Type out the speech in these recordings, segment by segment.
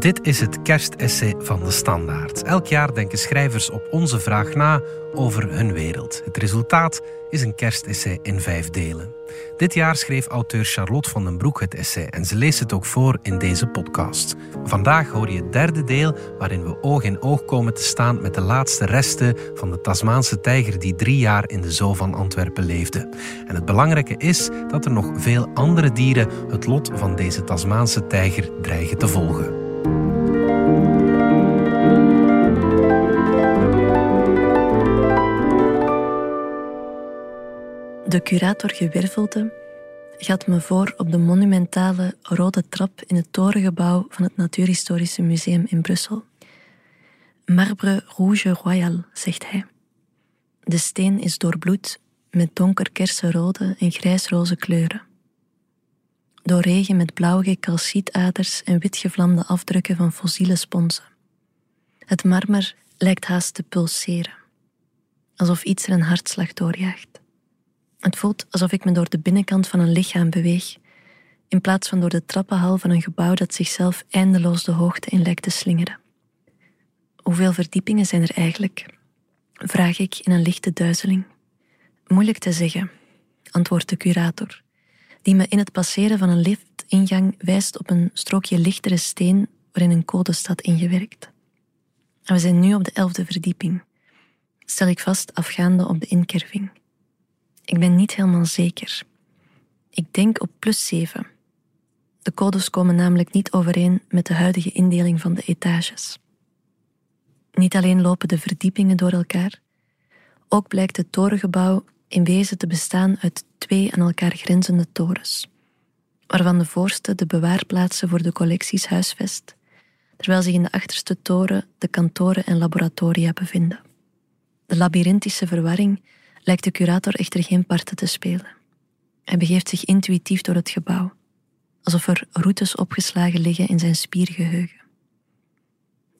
Dit is het kerstessay van de Standaard. Elk jaar denken schrijvers op onze vraag na over hun wereld. Het resultaat is een kerstessay in vijf delen. Dit jaar schreef auteur Charlotte van den Broek het essay en ze leest het ook voor in deze podcast. Vandaag hoor je het derde deel waarin we oog in oog komen te staan met de laatste resten van de Tasmaanse tijger die drie jaar in de zoo van Antwerpen leefde. En het belangrijke is dat er nog veel andere dieren het lot van deze Tasmaanse tijger dreigen te volgen. De curator Gewervelde gaat me voor op de monumentale rode trap in het torengebouw van het Natuurhistorische Museum in Brussel. Marbre rouge royal, zegt hij. De steen is doorbloed met donker kersenrode en grijsroze kleuren. Doorregen met blauwe calcietaders en witgevlamde afdrukken van fossiele sponsen. Het marmer lijkt haast te pulseren, alsof iets er een hartslag doorjaagt. Het voelt alsof ik me door de binnenkant van een lichaam beweeg, in plaats van door de trappenhal van een gebouw dat zichzelf eindeloos de hoogte in lijkt te slingeren. Hoeveel verdiepingen zijn er eigenlijk? Vraag ik in een lichte duizeling. Moeilijk te zeggen, antwoordt de curator, die me in het passeren van een liftingang wijst op een strookje lichtere steen waarin een code staat ingewerkt. we zijn nu op de elfde verdieping, stel ik vast afgaande op de inkerving. Ik ben niet helemaal zeker. Ik denk op plus 7. De codes komen namelijk niet overeen met de huidige indeling van de etages. Niet alleen lopen de verdiepingen door elkaar, ook blijkt het torengebouw in wezen te bestaan uit twee aan elkaar grenzende torens, waarvan de voorste de bewaarplaatsen voor de collecties huisvest, terwijl zich in de achterste toren de kantoren en laboratoria bevinden. De labyrinthische verwarring lijkt de curator echter geen parten te spelen. Hij begeeft zich intuïtief door het gebouw, alsof er routes opgeslagen liggen in zijn spiergeheugen.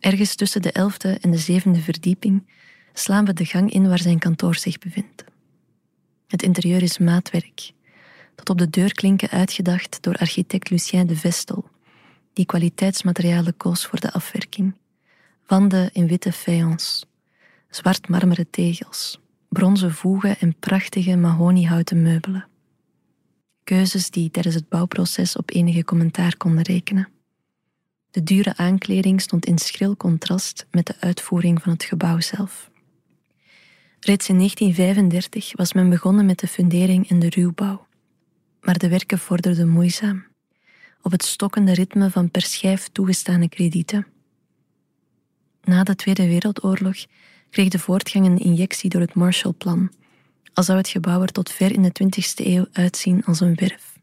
Ergens tussen de elfde en de zevende verdieping slaan we de gang in waar zijn kantoor zich bevindt. Het interieur is maatwerk, tot op de deurklinken uitgedacht door architect Lucien de Vestel, die kwaliteitsmaterialen koos voor de afwerking. Wanden in witte faience, zwart marmeren tegels, bronzen voegen en prachtige mahoniehouten meubelen. Keuzes die tijdens het bouwproces op enige commentaar konden rekenen. De dure aankleding stond in schril contrast met de uitvoering van het gebouw zelf. Reeds in 1935 was men begonnen met de fundering en de ruwbouw, maar de werken vorderden moeizaam, op het stokkende ritme van per schijf toegestane kredieten. Na de Tweede Wereldoorlog kreeg de voortgang een injectie door het Marshallplan, al zou het gebouw er tot ver in de 20e eeuw uitzien als een werf.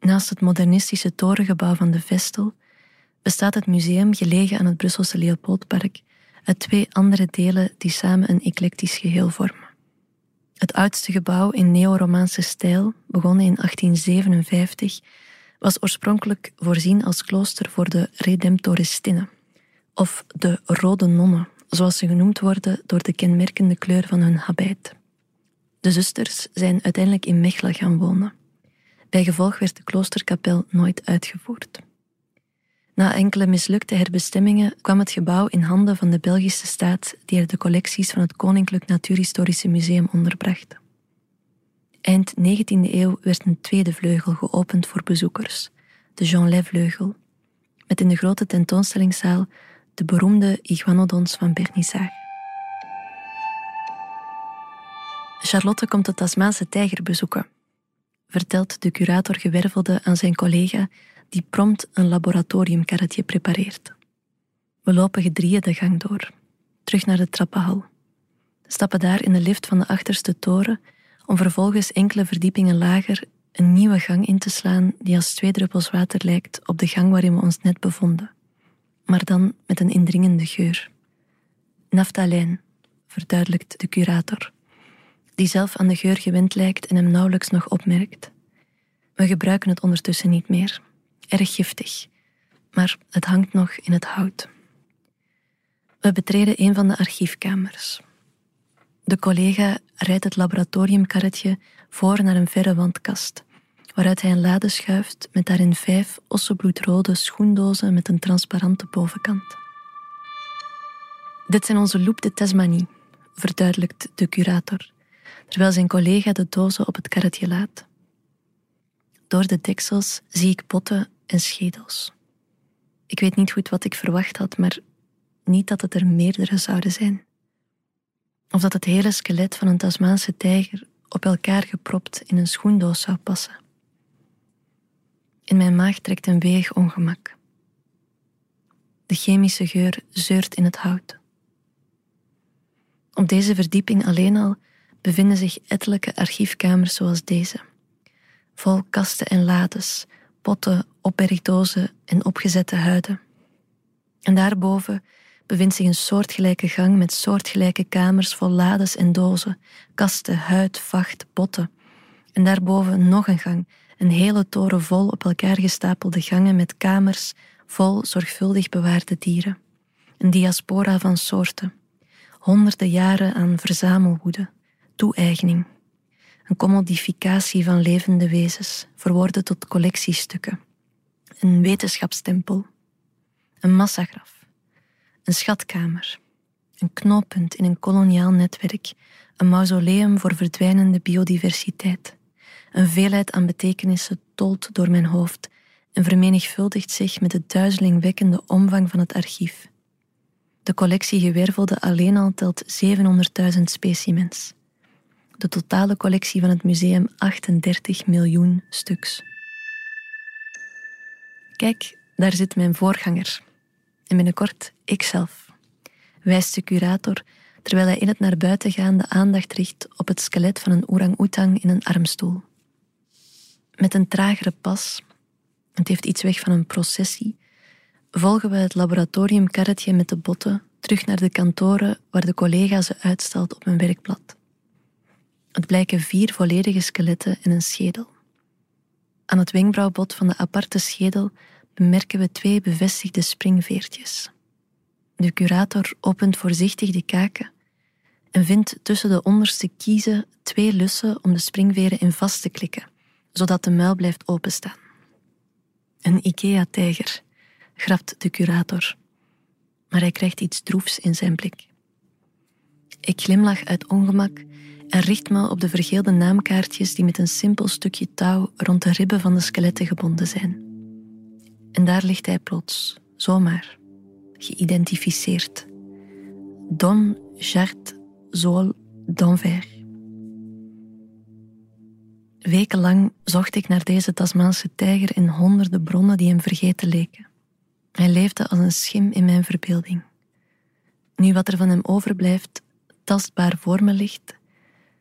Naast het modernistische torengebouw van de Vestel bestaat het museum gelegen aan het Brusselse Leopoldpark uit twee andere delen die samen een eclectisch geheel vormen. Het oudste gebouw in neo-Romaanse stijl, begonnen in 1857, was oorspronkelijk voorzien als klooster voor de Redemptoristinnen, of de Rode Nonnen, zoals ze genoemd worden door de kenmerkende kleur van hun habit. De zusters zijn uiteindelijk in Mechelen gaan wonen. Bij gevolg werd de kloosterkapel nooit uitgevoerd. Na enkele mislukte herbestemmingen kwam het gebouw in handen van de Belgische staat die er de collecties van het Koninklijk Natuurhistorische Museum onderbracht. Eind 19e eeuw werd een tweede vleugel geopend voor bezoekers, de Jean Lay-vleugel, met in de grote tentoonstellingszaal de beroemde iguanodons van Bernissage. Charlotte komt de Tasmaanse tijger bezoeken, vertelt de curator gewervelde aan zijn collega die prompt een laboratoriumkarretje prepareert. We lopen gedrieën de gang door, terug naar de trappenhal. Stappen daar in de lift van de achterste toren om vervolgens enkele verdiepingen lager een nieuwe gang in te slaan die als twee druppels water lijkt op de gang waarin we ons net bevonden maar dan met een indringende geur. Naftalijn, verduidelijkt de curator, die zelf aan de geur gewend lijkt en hem nauwelijks nog opmerkt. We gebruiken het ondertussen niet meer. Erg giftig, maar het hangt nog in het hout. We betreden een van de archiefkamers. De collega rijdt het laboratoriumkarretje voor naar een verre wandkast, waaruit hij een lade schuift met daarin vijf ossenbloedrode schoendozen met een transparante bovenkant. Dit zijn onze loop de Tasmanie, verduidelijkt de curator, terwijl zijn collega de dozen op het karretje laat. Door de deksels zie ik potten en schedels. Ik weet niet goed wat ik verwacht had, maar niet dat het er meerdere zouden zijn. Of dat het hele skelet van een Tasmaanse tijger op elkaar gepropt in een schoendoos zou passen. In mijn maag trekt een weeg ongemak. De chemische geur zeurt in het hout. Op deze verdieping alleen al bevinden zich ettelijke archiefkamers zoals deze. Vol kasten en lades, potten, opbergdozen en opgezette huiden. En daarboven bevindt zich een soortgelijke gang met soortgelijke kamers vol lades en dozen, kasten, huid, vacht, potten. En daarboven nog een gang, een hele toren vol op elkaar gestapelde gangen met kamers vol zorgvuldig bewaarde dieren. Een diaspora van soorten. Honderden jaren aan verzamelwoede, toe-eigening. Een commodificatie van levende wezens, verworden tot collectiestukken. Een wetenschapstempel. Een massagraf een schatkamer, een knooppunt in een koloniaal netwerk, een mausoleum voor verdwijnende biodiversiteit. Een veelheid aan betekenissen tolt door mijn hoofd en vermenigvuldigt zich met de duizelingwekkende omvang van het archief. De collectie gewervelde alleen al telt 700.000 specimens. De totale collectie van het museum 38 miljoen stuks. Kijk, daar zit mijn voorganger, en binnenkort ikzelf, wijst de curator terwijl hij in het naar buiten gaan de aandacht richt op het skelet van een orang-oetang in een armstoel. Met een tragere pas, het heeft iets weg van een processie, volgen we het laboratoriumkarretje met de botten terug naar de kantoren waar de collega ze uitstelt op een werkblad. Het blijken vier volledige skeletten en een schedel. Aan het wenkbrauwbot van de aparte schedel bemerken we twee bevestigde springveertjes. De curator opent voorzichtig de kaken en vindt tussen de onderste kiezen twee lussen om de springveren in vast te klikken, zodat de muil blijft openstaan. Een IKEA-tijger, grapt de curator, maar hij krijgt iets droefs in zijn blik. Ik glimlach uit ongemak en richt me op de vergeelde naamkaartjes die met een simpel stukje touw rond de ribben van de skeletten gebonden zijn. En daar ligt hij plots, zomaar, geïdentificeerd. Don Jart Zool d'Anvers. Wekenlang zocht ik naar deze Tasmaanse tijger in honderden bronnen die hem vergeten leken. Hij leefde als een schim in mijn verbeelding. Nu wat er van hem overblijft tastbaar voor me ligt,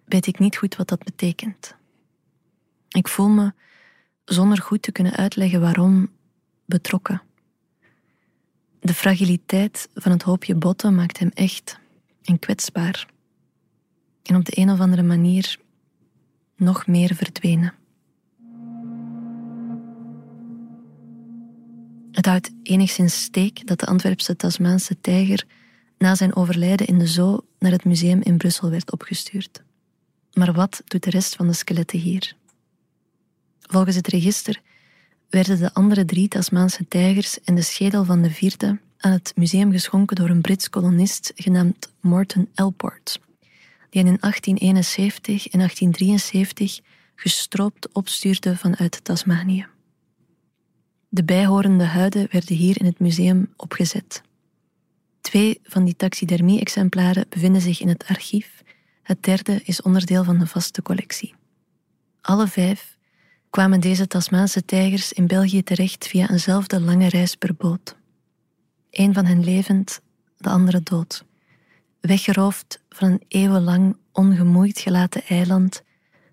weet ik niet goed wat dat betekent. Ik voel me, zonder goed te kunnen uitleggen waarom, betrokken. De fragiliteit van het hoopje botten maakt hem echt en kwetsbaar. En op de een of andere manier nog meer verdwenen. Het houdt enigszins steek dat de Antwerpse Tasmaanse tijger na zijn overlijden in de zoo naar het museum in Brussel werd opgestuurd. Maar wat doet de rest van de skeletten hier? Volgens het register werden de andere drie Tasmaanse tijgers en de schedel van de vierde aan het museum geschonken door een Brits kolonist genaamd Morton Elport, die in 1871 en 1873 gestroopt opstuurde vanuit Tasmanië. De bijhorende huiden werden hier in het museum opgezet. Twee van die taxidermie-exemplaren bevinden zich in het archief, het derde is onderdeel van de vaste collectie. Alle vijf kwamen deze Tasmaanse tijgers in België terecht via eenzelfde lange reis per boot. Een van hen levend, de andere dood. Weggeroofd van een eeuwenlang ongemoeid gelaten eiland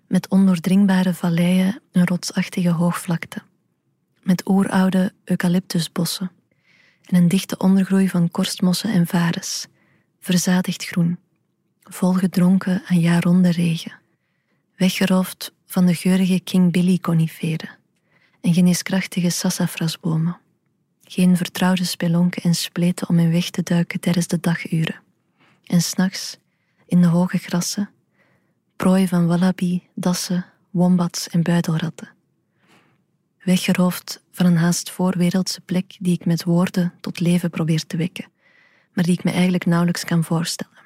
met ondoordringbare valleien en rotsachtige hoogvlakte. Met oeroude eucalyptusbossen en een dichte ondergroei van korstmossen en vares, verzadigd groen, volgedronken aan jaarronde regen. Weggeroofd van de geurige King Billy coniferen en geneeskrachtige sassafrasbomen. Geen vertrouwde spelonken en spleten om in weg te duiken tijdens de daguren. En s'nachts, in de hoge grassen, prooi van wallaby, dassen, wombats en buidelratten. weggeroofd van een haast voorwereldse plek die ik met woorden tot leven probeer te wekken, maar die ik me eigenlijk nauwelijks kan voorstellen.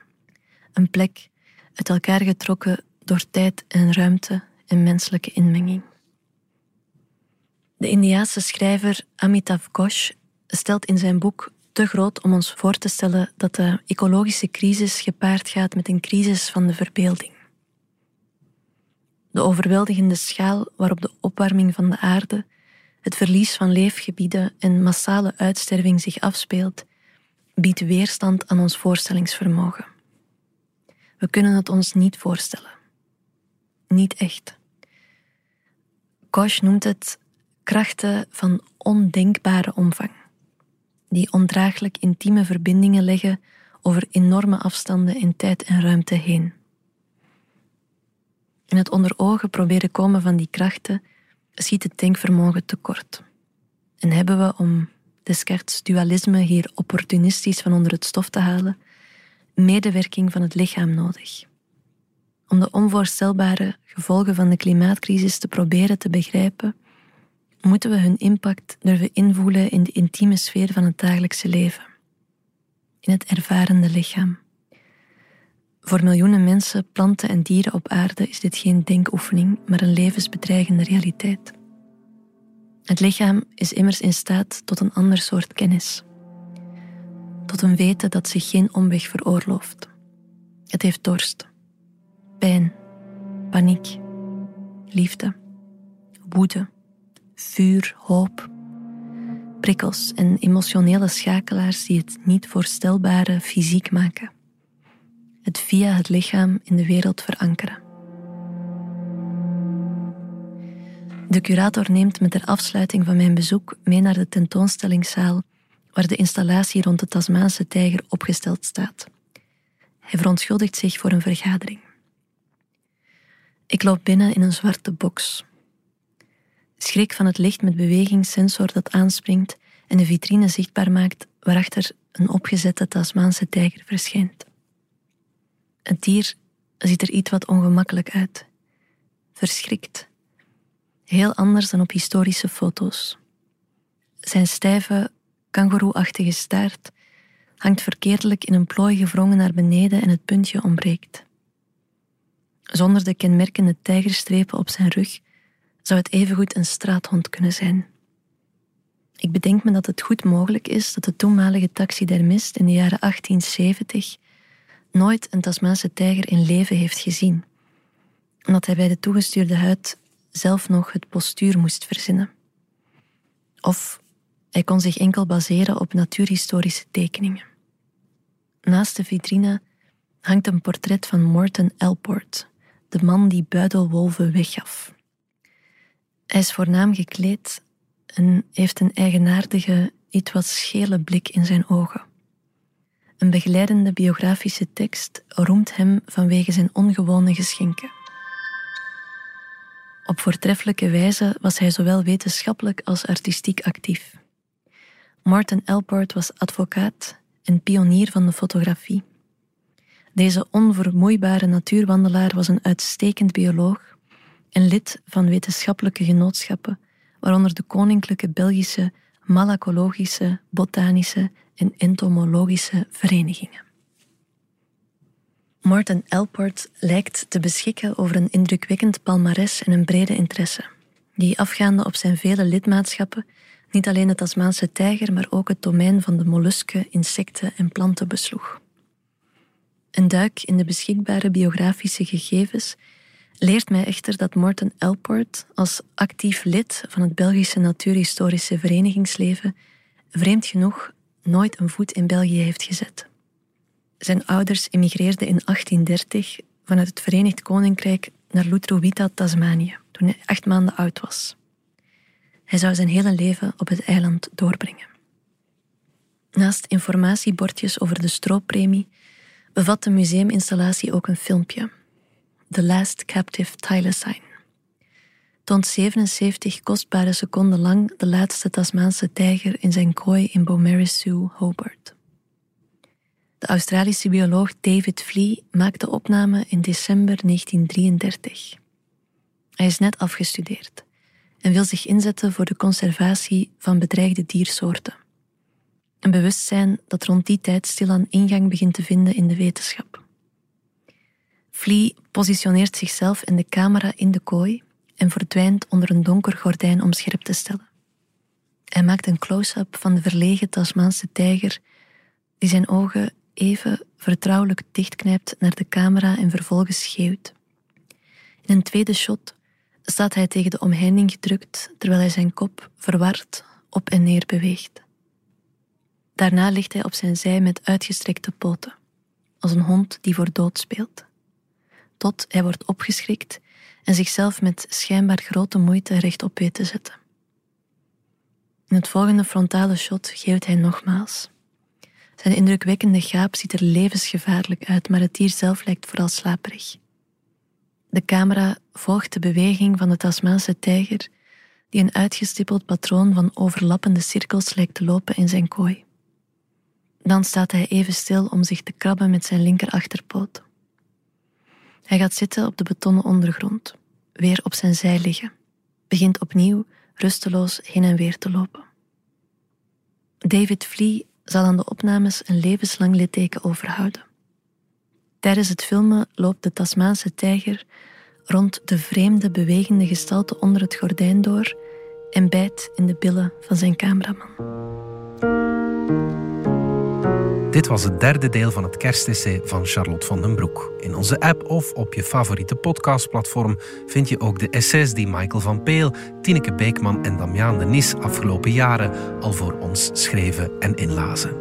Een plek uit elkaar getrokken door tijd en ruimte en menselijke inmenging. De Indiaanse schrijver Amitav Ghosh stelt in zijn boek Te groot om ons voor te stellen dat de ecologische crisis gepaard gaat met een crisis van de verbeelding. De overweldigende schaal waarop de opwarming van de aarde, het verlies van leefgebieden en massale uitsterving zich afspeelt, biedt weerstand aan ons voorstellingsvermogen. We kunnen het ons niet voorstellen. Niet echt. Koch noemt het krachten van ondenkbare omvang, die ondraaglijk intieme verbindingen leggen over enorme afstanden in tijd en ruimte heen. In het onder ogen proberen komen van die krachten schiet het denkvermogen tekort. En hebben we, om Descartes' dualisme hier opportunistisch van onder het stof te halen, medewerking van het lichaam nodig. Om de onvoorstelbare gevolgen van de klimaatcrisis te proberen te begrijpen, moeten we hun impact durven invoelen in de intieme sfeer van het dagelijkse leven, in het ervarende lichaam. Voor miljoenen mensen, planten en dieren op aarde is dit geen denkoefening, maar een levensbedreigende realiteit. Het lichaam is immers in staat tot een ander soort kennis, tot een weten dat zich geen omweg veroorlooft. Het heeft dorst, pijn, paniek, liefde, woede, vuur, hoop, prikkels en emotionele schakelaars die het niet voorstelbare fysiek maken. Het via het lichaam in de wereld verankeren. De curator neemt me ter afsluiting van mijn bezoek mee naar de tentoonstellingszaal waar de installatie rond de Tasmaanse tijger opgesteld staat. Hij verontschuldigt zich voor een vergadering. Ik loop binnen in een zwarte box. Schrik van het licht met bewegingssensor dat aanspringt en de vitrine zichtbaar maakt waarachter een opgezette Tasmaanse tijger verschijnt. Het dier ziet er iets wat ongemakkelijk uit. Verschrikt. Heel anders dan op historische foto's. Zijn stijve, kangoeroeachtige staart hangt verkeerdelijk in een plooi gevrongen naar beneden en het puntje ontbreekt. Zonder de kenmerkende tijgerstrepen op zijn rug zou het evengoed een straathond kunnen zijn. Ik bedenk me dat het goed mogelijk is dat de toenmalige taxidermist in de jaren 1870 nooit een Tasmaanse tijger in leven heeft gezien, omdat hij bij de toegestuurde huid zelf nog het postuur moest verzinnen. Of hij kon zich enkel baseren op natuurhistorische tekeningen. Naast de vitrine hangt een portret van Morton Elport, de man die buidelwolven weggaf. Hij is voornaam gekleed en heeft een eigenaardige, iets wat schele blik in zijn ogen. Een begeleidende biografische tekst roemt hem vanwege zijn ongewone geschenken. Op voortreffelijke wijze was hij zowel wetenschappelijk als artistiek actief. Martin Elport was advocaat en pionier van de fotografie. Deze onvermoeibare natuurwandelaar was een uitstekend bioloog en lid van wetenschappelijke genootschappen, waaronder de Koninklijke Belgische Malacologische, Botanische en Entomologische verenigingen. Martin Elport lijkt te beschikken over een indrukwekkend palmares en een brede interesse, die afgaande op zijn vele lidmaatschappen niet alleen de Tasmaanse tijger, maar ook het domein van de mollusken, insecten en planten besloeg. Een duik in de beschikbare biografische gegevens leert mij echter dat Morten Elport als actief lid van het Belgische natuurhistorische verenigingsleven vreemd genoeg nooit een voet in België heeft gezet. Zijn ouders emigreerden in 1830 vanuit het Verenigd Koninkrijk naar Lutruwita, Tasmanië, toen hij acht maanden oud was. Hij zou zijn hele leven op het eiland doorbrengen. Naast informatiebordjes over de strooppremie bevat de museuminstallatie ook een filmpje. The Last Captive Thylacine. Toont 77 kostbare seconden lang de laatste Tasmaanse tijger in zijn kooi in Beaumaris Hobart. De Australische bioloog David Flea maakte opname in december 1933. Hij is net afgestudeerd en wil zich inzetten voor de conservatie van bedreigde diersoorten. Een bewustzijn dat rond die tijd stilaan ingang begint te vinden in de wetenschap. Flea positioneert zichzelf en de camera in de kooi en verdwijnt onder een donker gordijn om scherp te stellen. Hij maakt een close-up van de verlegen Tasmaanse tijger, die zijn ogen even vertrouwelijk dichtknijpt naar de camera en vervolgens schreeuwt. In een tweede shot staat hij tegen de omheining gedrukt terwijl hij zijn kop verward op en neer beweegt. Daarna ligt hij op zijn zij met uitgestrekte poten, als een hond die voor dood speelt. Tot hij wordt opgeschrikt en zichzelf met schijnbaar grote moeite rechtop weet te zetten. In het volgende frontale shot geeft hij nogmaals. Zijn indrukwekkende gaap ziet er levensgevaarlijk uit, maar het dier zelf lijkt vooral slaperig. De camera volgt de beweging van de Tasmaanse tijger, die een uitgestippeld patroon van overlappende cirkels lijkt te lopen in zijn kooi. Dan staat hij even stil om zich te krabben met zijn linkerachterpoot. Hij gaat zitten op de betonnen ondergrond, weer op zijn zij liggen, begint opnieuw rusteloos heen en weer te lopen. David Flea zal aan de opnames een levenslang litteken overhouden. Tijdens het filmen loopt de Tasmaanse tijger rond de vreemde bewegende gestalte onder het gordijn door en bijt in de billen van zijn cameraman. Dit was het derde deel van het kerstessay van Charlotte van den Broek. In onze app of op je favoriete podcastplatform vind je ook de essays die Michael van Peel, Tineke Beekman en Damiaan de Nis afgelopen jaren al voor ons schreven en inlazen.